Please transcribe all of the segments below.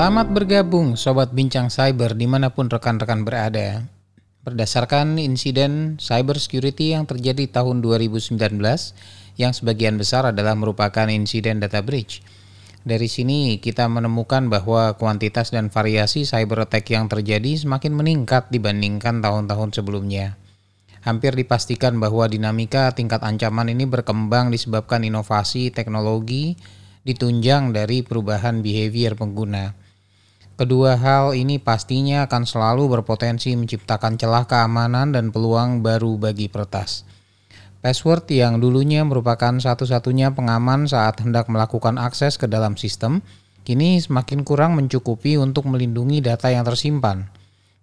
Selamat bergabung Sobat Bincang Cyber di mana pun rekan-rekan berada. Berdasarkan insiden cyber security yang terjadi tahun 2019, yang sebagian besar adalah merupakan insiden data breach. Dari sini kita menemukan bahwa kuantitas dan variasi cyber attack yang terjadi semakin meningkat dibandingkan tahun-tahun sebelumnya. Hampir dipastikan bahwa dinamika tingkat ancaman ini berkembang disebabkan inovasi teknologi ditunjang dari perubahan behavior pengguna. Kedua hal ini pastinya akan selalu berpotensi menciptakan celah keamanan dan peluang baru bagi peretas. Password yang dulunya merupakan satu-satunya pengaman saat hendak melakukan akses ke dalam sistem, kini semakin kurang mencukupi untuk melindungi data yang tersimpan.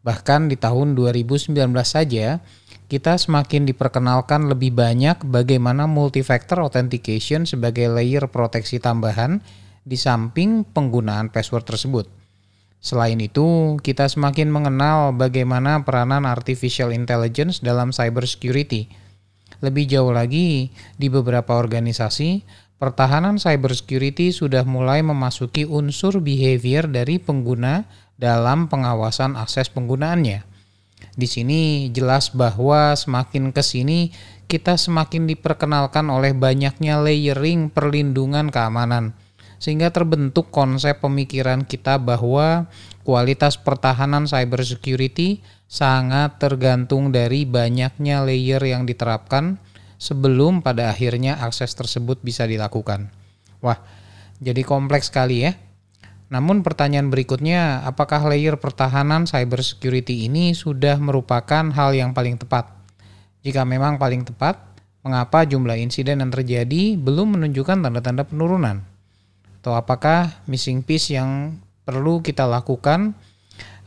Bahkan di tahun 2019 saja, kita semakin diperkenalkan lebih banyak bagaimana multifactor authentication sebagai layer proteksi tambahan di samping penggunaan password tersebut. Selain itu, kita semakin mengenal bagaimana peranan artificial intelligence dalam cybersecurity lebih jauh lagi, di beberapa organisasi, pertahanan cybersecurity sudah mulai memasuki unsur behavior dari pengguna dalam pengawasan akses penggunaannya. Di sini jelas bahwa semakin ke sini kita semakin diperkenalkan oleh banyaknya layering perlindungan keamanan sehingga terbentuk konsep pemikiran kita bahwa kualitas pertahanan cybersecurity sangat tergantung dari banyaknya layer yang diterapkan sebelum pada akhirnya akses tersebut bisa dilakukan. Wah, jadi kompleks sekali ya. Namun pertanyaan berikutnya, apakah layer pertahanan cybersecurity ini sudah merupakan hal yang paling tepat? Jika memang paling tepat, mengapa jumlah insiden yang terjadi belum menunjukkan tanda-tanda penurunan? Atau apakah missing piece yang perlu kita lakukan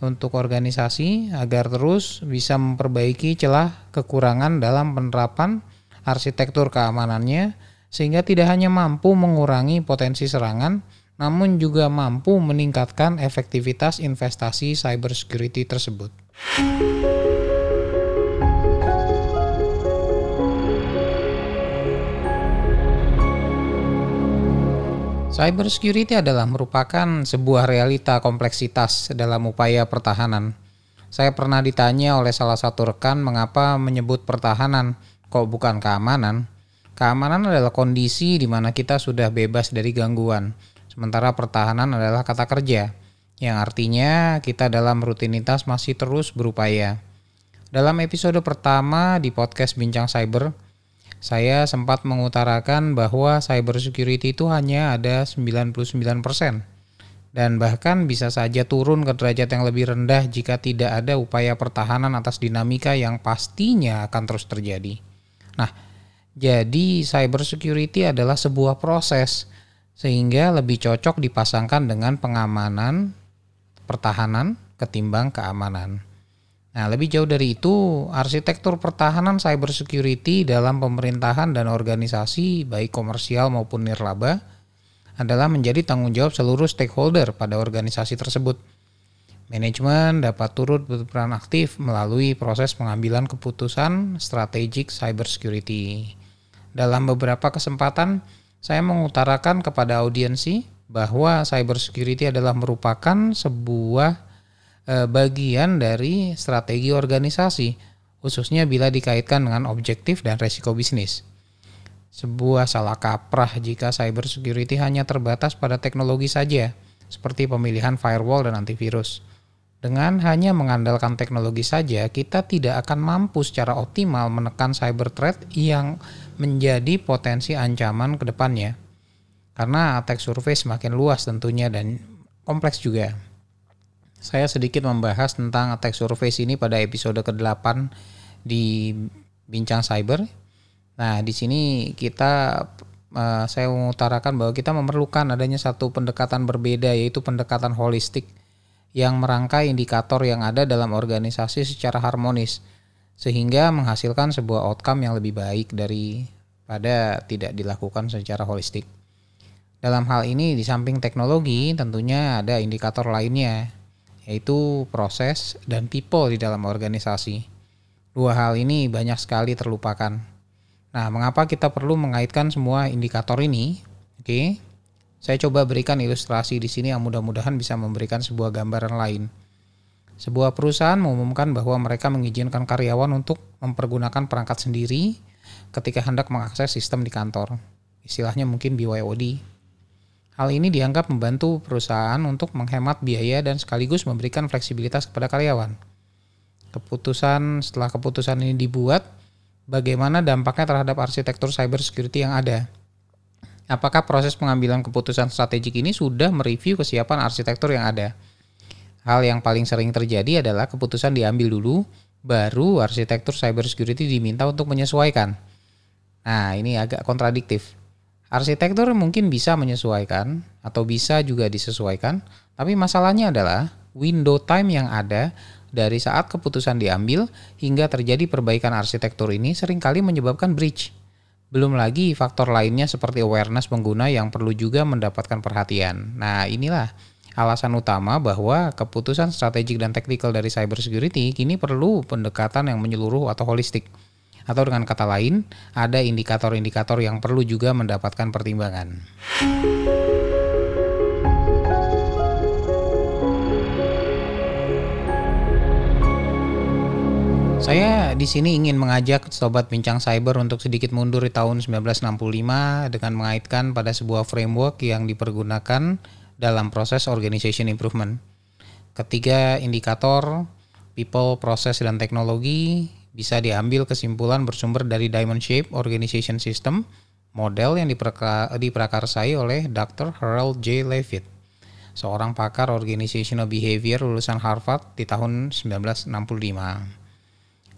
untuk organisasi agar terus bisa memperbaiki celah kekurangan dalam penerapan arsitektur keamanannya sehingga tidak hanya mampu mengurangi potensi serangan namun juga mampu meningkatkan efektivitas investasi cybersecurity tersebut. Cybersecurity adalah merupakan sebuah realita kompleksitas dalam upaya pertahanan. Saya pernah ditanya oleh salah satu rekan mengapa menyebut pertahanan, kok bukan keamanan. Keamanan adalah kondisi di mana kita sudah bebas dari gangguan, sementara pertahanan adalah kata kerja, yang artinya kita dalam rutinitas masih terus berupaya. Dalam episode pertama di podcast Bincang Cyber, saya sempat mengutarakan bahwa cybersecurity itu hanya ada 99% dan bahkan bisa saja turun ke derajat yang lebih rendah jika tidak ada upaya pertahanan atas dinamika yang pastinya akan terus terjadi. Nah, jadi cybersecurity adalah sebuah proses sehingga lebih cocok dipasangkan dengan pengamanan pertahanan ketimbang keamanan. Nah, lebih jauh dari itu, arsitektur pertahanan cybersecurity dalam pemerintahan dan organisasi baik komersial maupun nirlaba adalah menjadi tanggung jawab seluruh stakeholder pada organisasi tersebut. Manajemen dapat turut berperan aktif melalui proses pengambilan keputusan strategik cybersecurity. Dalam beberapa kesempatan, saya mengutarakan kepada audiensi bahwa cybersecurity adalah merupakan sebuah Eh, bagian dari strategi organisasi, khususnya bila dikaitkan dengan objektif dan resiko bisnis. Sebuah salah kaprah jika cybersecurity hanya terbatas pada teknologi saja, seperti pemilihan firewall dan antivirus. Dengan hanya mengandalkan teknologi saja, kita tidak akan mampu secara optimal menekan cyber threat yang menjadi potensi ancaman ke depannya. Karena attack surface semakin luas tentunya dan kompleks juga. Saya sedikit membahas tentang attack surface ini pada episode ke-8 di Bincang Cyber. Nah, di sini kita uh, saya mengutarakan bahwa kita memerlukan adanya satu pendekatan berbeda yaitu pendekatan holistik yang merangkai indikator yang ada dalam organisasi secara harmonis sehingga menghasilkan sebuah outcome yang lebih baik daripada tidak dilakukan secara holistik. Dalam hal ini di samping teknologi tentunya ada indikator lainnya yaitu proses dan people di dalam organisasi. Dua hal ini banyak sekali terlupakan. Nah, mengapa kita perlu mengaitkan semua indikator ini? Oke. Saya coba berikan ilustrasi di sini yang mudah-mudahan bisa memberikan sebuah gambaran lain. Sebuah perusahaan mengumumkan bahwa mereka mengizinkan karyawan untuk mempergunakan perangkat sendiri ketika hendak mengakses sistem di kantor. Istilahnya mungkin BYOD. Hal ini dianggap membantu perusahaan untuk menghemat biaya dan sekaligus memberikan fleksibilitas kepada karyawan. Keputusan setelah keputusan ini dibuat, bagaimana dampaknya terhadap arsitektur cybersecurity yang ada? apakah proses pengambilan keputusan strategik ini sudah mereview kesiapan arsitektur yang ada. Hal yang paling sering terjadi adalah keputusan diambil dulu, baru arsitektur cybersecurity diminta untuk menyesuaikan. Nah, ini agak kontradiktif. Arsitektur mungkin bisa menyesuaikan atau bisa juga disesuaikan, tapi masalahnya adalah window time yang ada dari saat keputusan diambil hingga terjadi perbaikan arsitektur ini sering kali menyebabkan breach. Belum lagi faktor lainnya seperti awareness pengguna yang perlu juga mendapatkan perhatian. Nah, inilah alasan utama bahwa keputusan strategik dan taktikal dari cybersecurity kini perlu pendekatan yang menyeluruh atau holistik. Atau dengan kata lain, ada indikator-indikator yang perlu juga mendapatkan pertimbangan. Saya di sini ingin mengajak sobat bincang cyber untuk sedikit mundur di tahun 1965 dengan mengaitkan pada sebuah framework yang dipergunakan dalam proses organization improvement. Ketiga indikator people, process, dan teknologi bisa diambil kesimpulan bersumber dari Diamond Shape Organization System, model yang diprakarsai oleh Dr. Harold J. Levitt, seorang pakar organizational behavior lulusan Harvard di tahun 1965.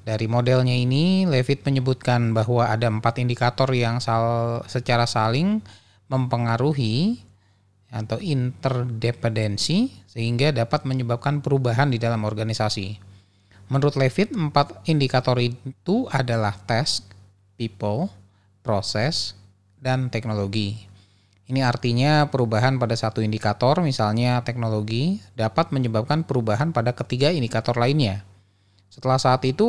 Dari modelnya ini, Levitt menyebutkan bahwa ada empat indikator yang sal secara saling mempengaruhi atau interdependensi sehingga dapat menyebabkan perubahan di dalam organisasi. Menurut Levitt, empat indikator itu adalah task, people, proses, dan teknologi. Ini artinya perubahan pada satu indikator, misalnya teknologi, dapat menyebabkan perubahan pada ketiga indikator lainnya. Setelah saat itu,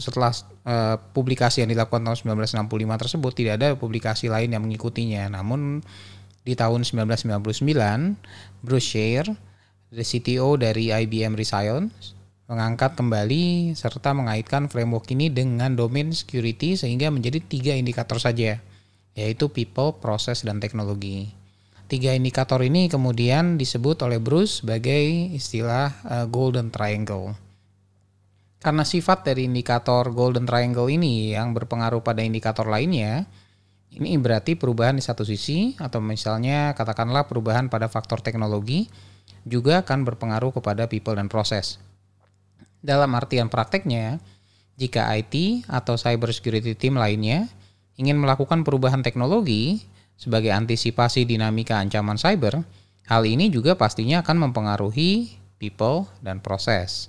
setelah uh, publikasi yang dilakukan tahun 1965 tersebut, tidak ada publikasi lain yang mengikutinya. Namun di tahun 1999, Bruce Scher, the CTO dari IBM Resilience, mengangkat kembali serta mengaitkan framework ini dengan domain security sehingga menjadi tiga indikator saja, yaitu people, process, dan teknologi. Tiga indikator ini kemudian disebut oleh Bruce sebagai istilah uh, golden triangle. Karena sifat dari indikator golden triangle ini yang berpengaruh pada indikator lainnya, ini berarti perubahan di satu sisi atau misalnya katakanlah perubahan pada faktor teknologi juga akan berpengaruh kepada people dan proses. Dalam artian prakteknya, jika IT atau cyber security team lainnya ingin melakukan perubahan teknologi sebagai antisipasi dinamika ancaman cyber, hal ini juga pastinya akan mempengaruhi people dan proses.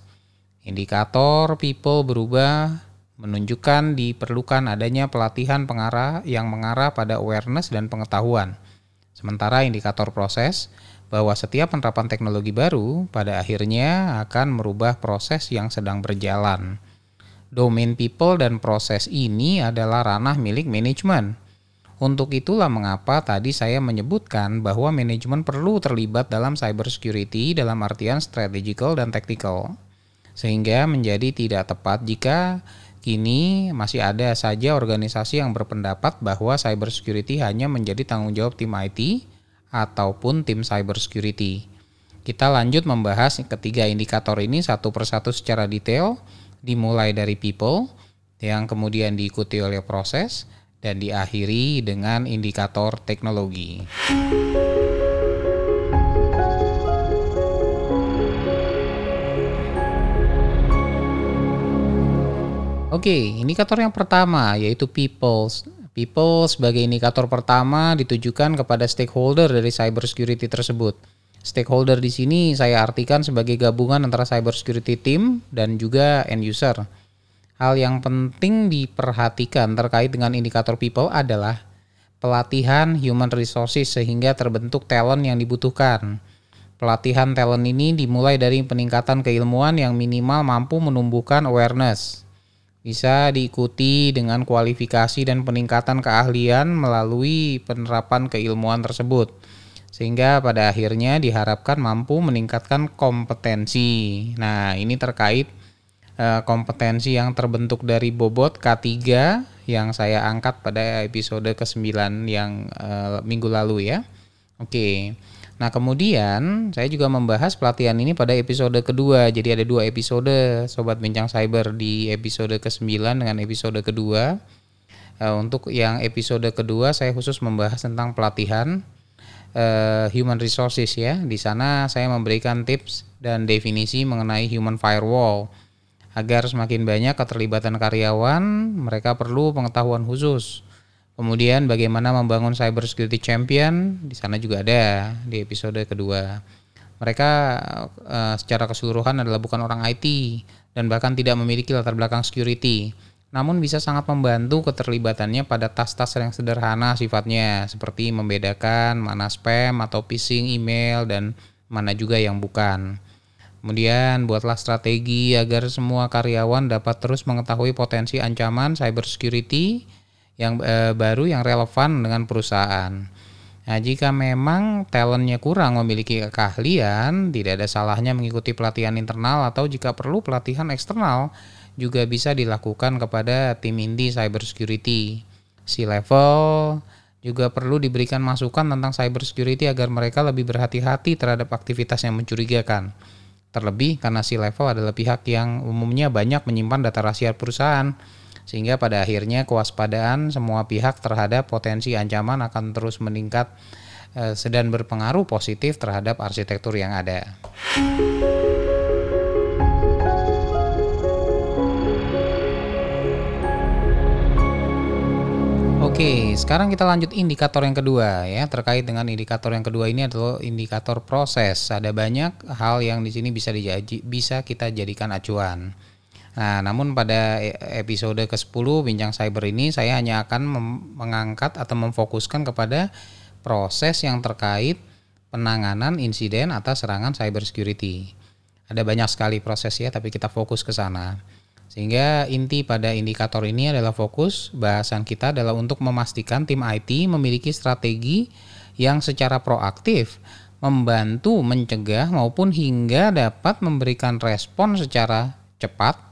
Indikator people berubah menunjukkan diperlukan adanya pelatihan pengarah yang mengarah pada awareness dan pengetahuan. Sementara indikator proses bahwa setiap penerapan teknologi baru pada akhirnya akan merubah proses yang sedang berjalan. Domain people dan proses ini adalah ranah milik manajemen. Untuk itulah mengapa tadi saya menyebutkan bahwa manajemen perlu terlibat dalam cybersecurity dalam artian strategical dan tactical sehingga menjadi tidak tepat jika kini masih ada saja organisasi yang berpendapat bahwa cybersecurity hanya menjadi tanggung jawab tim IT ataupun tim cybersecurity. Kita lanjut membahas ketiga indikator ini satu persatu secara detail, dimulai dari people, yang kemudian diikuti oleh proses, dan diakhiri dengan indikator teknologi. Oke, indikator yang pertama yaitu people. People sebagai indikator pertama ditujukan kepada stakeholder dari cybersecurity tersebut. Stakeholder di sini saya artikan sebagai gabungan antara cybersecurity team dan juga end user. Hal yang penting diperhatikan terkait dengan indikator people adalah pelatihan human resources sehingga terbentuk talent yang dibutuhkan. Pelatihan talent ini dimulai dari peningkatan keilmuan yang minimal mampu menumbuhkan awareness, bisa diikuti dengan kualifikasi dan peningkatan keahlian melalui penerapan keilmuan tersebut. sehingga pada akhirnya diharapkan mampu meningkatkan kompetensi. Nah, ini terkait uh, kompetensi yang terbentuk dari bobot K3 yang saya angkat pada episode ke-9 yang uh, minggu lalu ya. Oke. Nah, kemudian saya juga membahas pelatihan ini pada episode kedua. Jadi ada dua episode Sobat Bincang Cyber di episode ke-9 dengan episode kedua. Uh, untuk yang episode kedua saya khusus membahas tentang pelatihan uh, human resources ya. Di sana saya memberikan tips dan definisi mengenai human firewall. Agar semakin banyak keterlibatan karyawan, mereka perlu pengetahuan khusus. Kemudian bagaimana membangun cyber security champion, di sana juga ada di episode kedua. Mereka uh, secara keseluruhan adalah bukan orang IT dan bahkan tidak memiliki latar belakang security namun bisa sangat membantu keterlibatannya pada tas-tas yang sederhana sifatnya, seperti membedakan mana spam atau phishing email dan mana juga yang bukan. Kemudian buatlah strategi agar semua karyawan dapat terus mengetahui potensi ancaman cybersecurity yang e, baru yang relevan dengan perusahaan. Nah, jika memang talentnya kurang memiliki keahlian, tidak ada salahnya mengikuti pelatihan internal atau jika perlu pelatihan eksternal juga bisa dilakukan kepada tim inti cybersecurity. C-level juga perlu diberikan masukan tentang cybersecurity agar mereka lebih berhati-hati terhadap aktivitas yang mencurigakan. Terlebih karena C-level adalah pihak yang umumnya banyak menyimpan data rahasia perusahaan, sehingga pada akhirnya kewaspadaan semua pihak terhadap potensi ancaman akan terus meningkat eh, sedang berpengaruh positif terhadap arsitektur yang ada. Oke, sekarang kita lanjut indikator yang kedua ya. Terkait dengan indikator yang kedua ini adalah indikator proses. Ada banyak hal yang di sini bisa dijaji, bisa kita jadikan acuan. Nah, namun pada e, episode ke-10 Bincang Cyber ini saya hanya akan mengangkat atau memfokuskan kepada proses yang terkait penanganan insiden atas serangan cyber security. Ada banyak sekali proses ya, tapi kita fokus ke sana. Sehingga inti pada indikator ini adalah fokus bahasan kita adalah untuk memastikan tim IT memiliki strategi yang secara proaktif membantu mencegah maupun hingga dapat memberikan respon secara cepat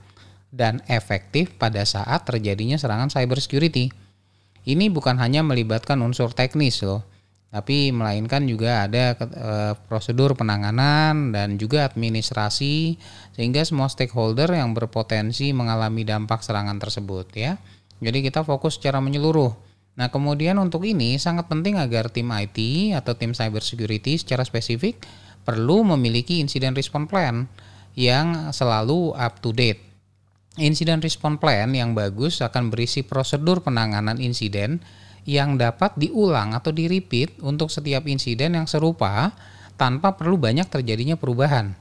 dan efektif pada saat terjadinya serangan cybersecurity. Ini bukan hanya melibatkan unsur teknis loh, tapi melainkan juga ada e, prosedur penanganan dan juga administrasi sehingga semua stakeholder yang berpotensi mengalami dampak serangan tersebut ya. Jadi kita fokus secara menyeluruh. Nah, kemudian untuk ini sangat penting agar tim IT atau tim cyber security secara spesifik perlu memiliki incident response plan yang selalu up to date. Incident response plan yang bagus akan berisi prosedur penanganan insiden yang dapat diulang atau di-repeat untuk setiap insiden yang serupa tanpa perlu banyak terjadinya perubahan.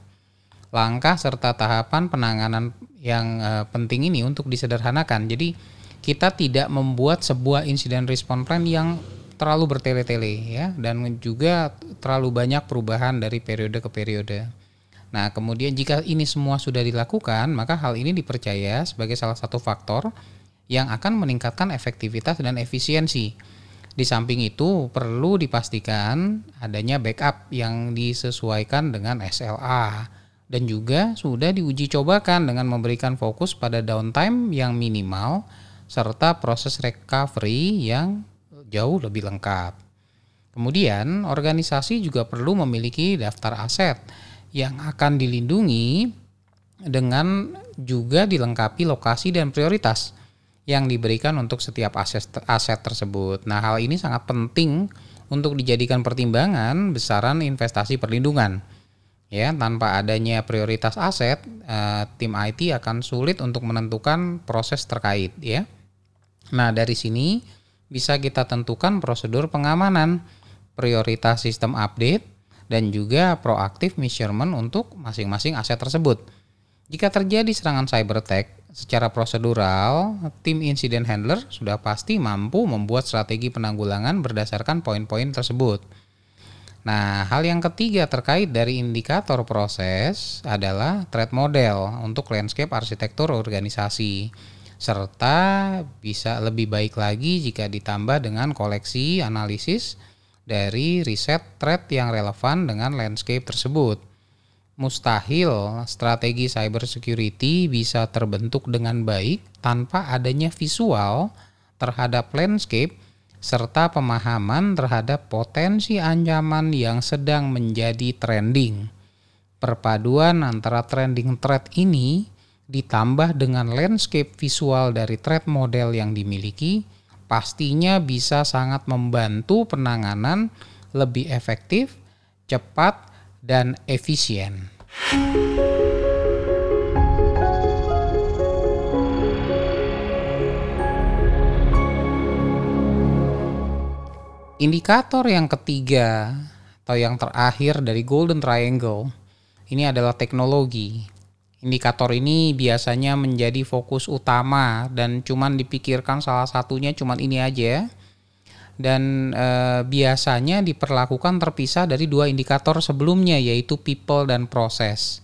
Langkah serta tahapan penanganan yang e, penting ini untuk disederhanakan. Jadi kita tidak membuat sebuah insiden response plan yang terlalu bertele-tele ya dan juga terlalu banyak perubahan dari periode ke periode. Nah, kemudian jika ini semua sudah dilakukan, maka hal ini dipercaya sebagai salah satu faktor yang akan meningkatkan efektivitas dan efisiensi. Di samping itu perlu dipastikan adanya backup yang disesuaikan dengan SLA dan juga sudah diuji cobakan dengan memberikan fokus pada downtime yang minimal serta proses recovery yang jauh lebih lengkap. Kemudian, organisasi juga perlu memiliki daftar aset yang akan dilindungi dengan juga dilengkapi lokasi dan prioritas yang diberikan untuk setiap aset aset tersebut. Nah, hal ini sangat penting untuk dijadikan pertimbangan besaran investasi perlindungan. Ya, tanpa adanya prioritas aset, eh, tim IT akan sulit untuk menentukan proses terkait, ya. Nah, dari sini bisa kita tentukan prosedur pengamanan, prioritas sistem update, dan juga proaktif measurement untuk masing-masing aset tersebut. Jika terjadi serangan cyber attack, secara prosedural, tim incident handler sudah pasti mampu membuat strategi penanggulangan berdasarkan poin-poin tersebut. Nah, hal yang ketiga terkait dari indikator proses adalah threat model untuk landscape arsitektur organisasi serta bisa lebih baik lagi jika ditambah dengan koleksi analisis dari riset threat yang relevan dengan landscape tersebut. Mustahil strategi cyber security bisa terbentuk dengan baik tanpa adanya visual terhadap landscape serta pemahaman terhadap potensi ancaman yang sedang menjadi trending. Perpaduan antara trending threat ini ditambah dengan landscape visual dari threat model yang dimiliki, pastinya bisa sangat membantu penanganan lebih efektif, cepat, dan efisien. Indikator yang ketiga atau yang terakhir dari Golden Triangle ini adalah teknologi. Indikator ini biasanya menjadi fokus utama dan cuman dipikirkan salah satunya cuman ini aja dan e, biasanya diperlakukan terpisah dari dua indikator sebelumnya yaitu people dan proses.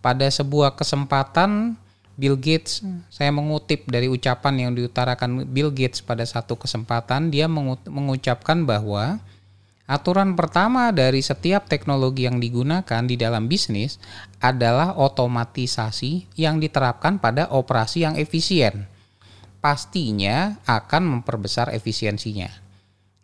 Pada sebuah kesempatan Bill Gates, saya mengutip dari ucapan yang diutarakan Bill Gates pada satu kesempatan, dia mengucapkan bahwa aturan pertama dari setiap teknologi yang digunakan di dalam bisnis adalah otomatisasi yang diterapkan pada operasi yang efisien. Pastinya akan memperbesar efisiensinya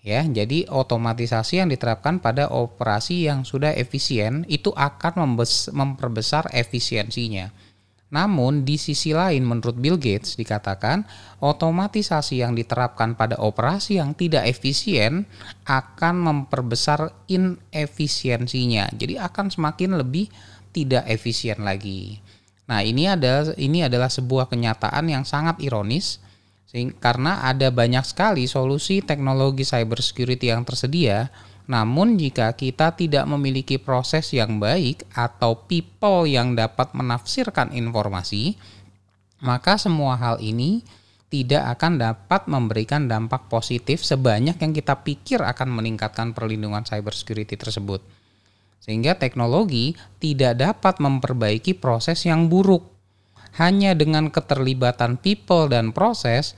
ya jadi otomatisasi yang diterapkan pada operasi yang sudah efisien itu akan memperbesar efisiensinya namun di sisi lain menurut Bill Gates dikatakan otomatisasi yang diterapkan pada operasi yang tidak efisien akan memperbesar inefisiensinya. Jadi akan semakin lebih tidak efisien lagi. Nah ini adalah ini adalah sebuah kenyataan yang sangat ironis karena ada banyak sekali solusi teknologi cybersecurity yang tersedia, namun jika kita tidak memiliki proses yang baik atau people yang dapat menafsirkan informasi, maka semua hal ini tidak akan dapat memberikan dampak positif sebanyak yang kita pikir akan meningkatkan perlindungan cybersecurity tersebut. Sehingga teknologi tidak dapat memperbaiki proses yang buruk hanya dengan keterlibatan people dan proses,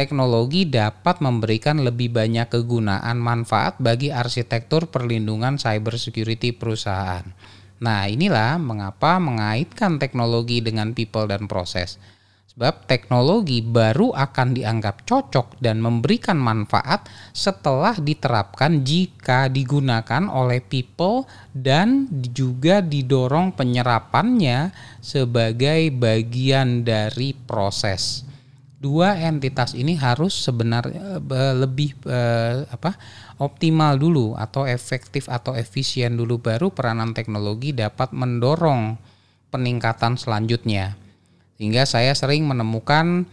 teknologi dapat memberikan lebih banyak kegunaan manfaat bagi arsitektur perlindungan cybersecurity perusahaan. Nah, inilah mengapa mengaitkan teknologi dengan people dan proses. Sebab teknologi baru akan dianggap cocok dan memberikan manfaat setelah diterapkan jika digunakan oleh people dan juga didorong penyerapannya sebagai bagian dari proses. Dua entitas ini harus sebenarnya eh, lebih eh, apa optimal dulu atau efektif atau efisien dulu baru peranan teknologi dapat mendorong peningkatan selanjutnya. Sehingga saya sering menemukan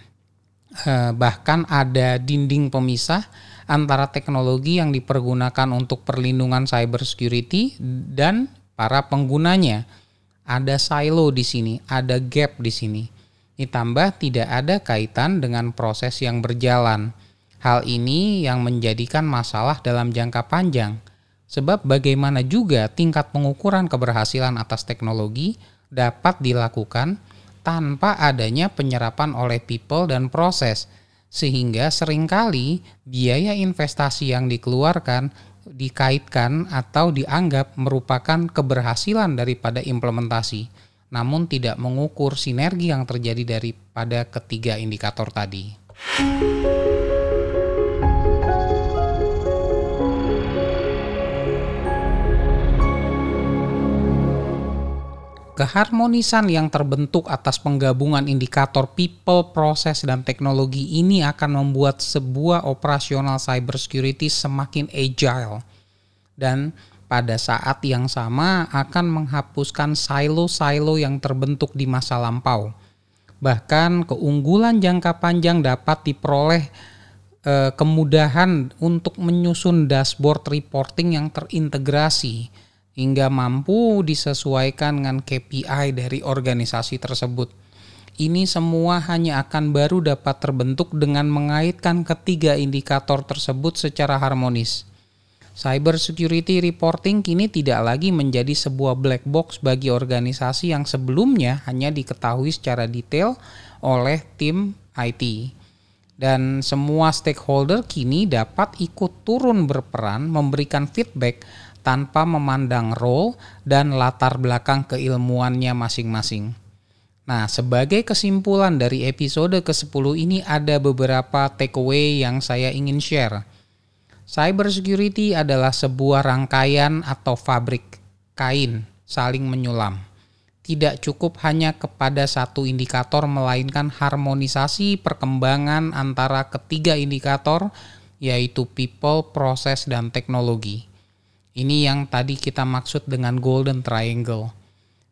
eh, bahkan ada dinding pemisah antara teknologi yang dipergunakan untuk perlindungan cyber security dan para penggunanya. Ada silo di sini, ada gap di sini. Ditambah tidak ada kaitan dengan proses yang berjalan. Hal ini yang menjadikan masalah dalam jangka panjang. Sebab bagaimana juga tingkat pengukuran keberhasilan atas teknologi dapat dilakukan tanpa adanya penyerapan oleh people dan proses, sehingga sering kali biaya investasi yang dikeluarkan dikaitkan atau dianggap merupakan keberhasilan daripada implementasi, namun tidak mengukur sinergi yang terjadi daripada ketiga indikator tadi. Keharmonisan yang terbentuk atas penggabungan indikator people, proses, dan teknologi ini akan membuat sebuah operasional cybersecurity semakin agile dan pada saat yang sama akan menghapuskan silo-silo yang terbentuk di masa lampau. Bahkan keunggulan jangka panjang dapat diperoleh eh, kemudahan untuk menyusun dashboard reporting yang terintegrasi hingga mampu disesuaikan dengan KPI dari organisasi tersebut. Ini semua hanya akan baru dapat terbentuk dengan mengaitkan ketiga indikator tersebut secara harmonis. Cyber security reporting kini tidak lagi menjadi sebuah black box bagi organisasi yang sebelumnya hanya diketahui secara detail oleh tim IT. dan semua stakeholder kini dapat ikut turun berperan memberikan feedback tanpa memandang role dan latar belakang keilmuannya masing-masing. Nah, sebagai kesimpulan dari episode ke-10 ini ada beberapa takeaway yang saya ingin share. Cyber security adalah sebuah rangkaian atau fabrik kain saling menyulam tidak cukup hanya kepada satu indikator melainkan harmonisasi perkembangan antara ketiga indikator yaitu people, proses dan teknologi. Ini yang tadi kita maksud dengan golden triangle.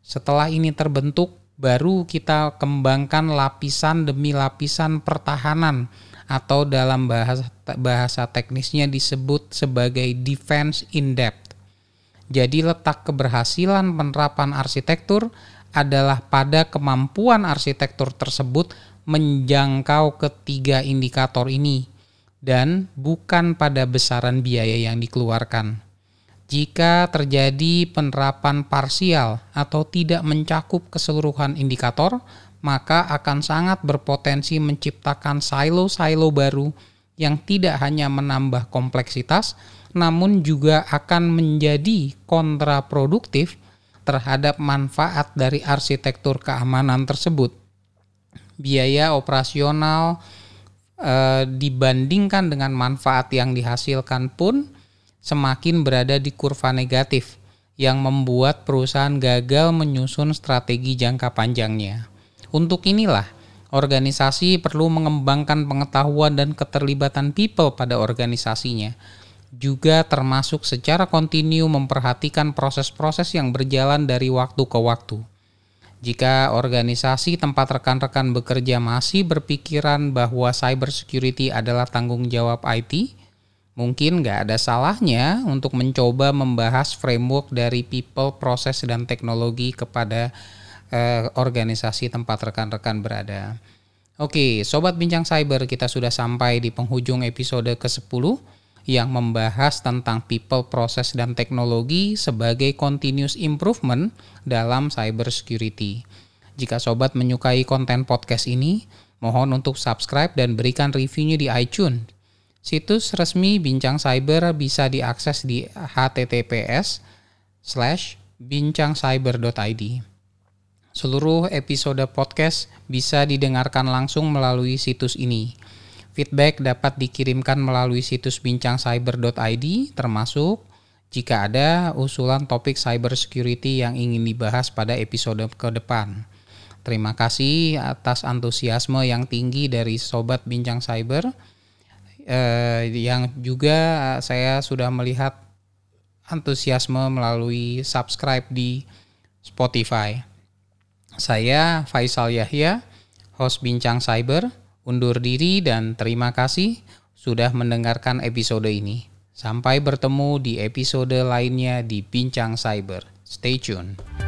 Setelah ini terbentuk baru kita kembangkan lapisan demi lapisan pertahanan atau dalam bahasa bahasa teknisnya disebut sebagai defense in depth. Jadi letak keberhasilan penerapan arsitektur adalah pada kemampuan arsitektur tersebut menjangkau ketiga indikator ini dan bukan pada besaran biaya yang dikeluarkan. Jika terjadi penerapan parsial atau tidak mencakup keseluruhan indikator, maka akan sangat berpotensi menciptakan silo-silo baru yang tidak hanya menambah kompleksitas, namun juga akan menjadi kontraproduktif terhadap manfaat dari arsitektur keamanan tersebut. Biaya operasional e, dibandingkan dengan manfaat yang dihasilkan pun semakin berada di kurva negatif yang membuat perusahaan gagal menyusun strategi jangka panjangnya. Untuk inilah organisasi perlu mengembangkan pengetahuan dan keterlibatan people pada organisasinya juga termasuk secara kontinu memperhatikan proses-proses yang berjalan dari waktu ke waktu. Jika organisasi tempat rekan-rekan bekerja masih berpikiran bahwa cybersecurity adalah tanggung jawab IT, mungkin nggak ada salahnya untuk mencoba membahas framework dari people, proses, dan teknologi kepada eh, organisasi tempat rekan-rekan berada. Oke, Sobat Bincang Cyber, kita sudah sampai di penghujung episode ke-10 yang membahas tentang people, proses, dan teknologi sebagai continuous improvement dalam cyber security. Jika sobat menyukai konten podcast ini, mohon untuk subscribe dan berikan reviewnya di iTunes. Situs resmi Bincang Cyber bisa diakses di https bincangcyber.id. Seluruh episode podcast bisa didengarkan langsung melalui situs ini. Feedback dapat dikirimkan melalui situs bincangcyber.id termasuk jika ada usulan topik cyber security yang ingin dibahas pada episode ke depan. Terima kasih atas antusiasme yang tinggi dari sobat Bincang Cyber eh, yang juga saya sudah melihat antusiasme melalui subscribe di Spotify. Saya Faisal Yahya, host Bincang Cyber Undur diri dan terima kasih sudah mendengarkan episode ini. Sampai bertemu di episode lainnya di Bincang Cyber. Stay tune.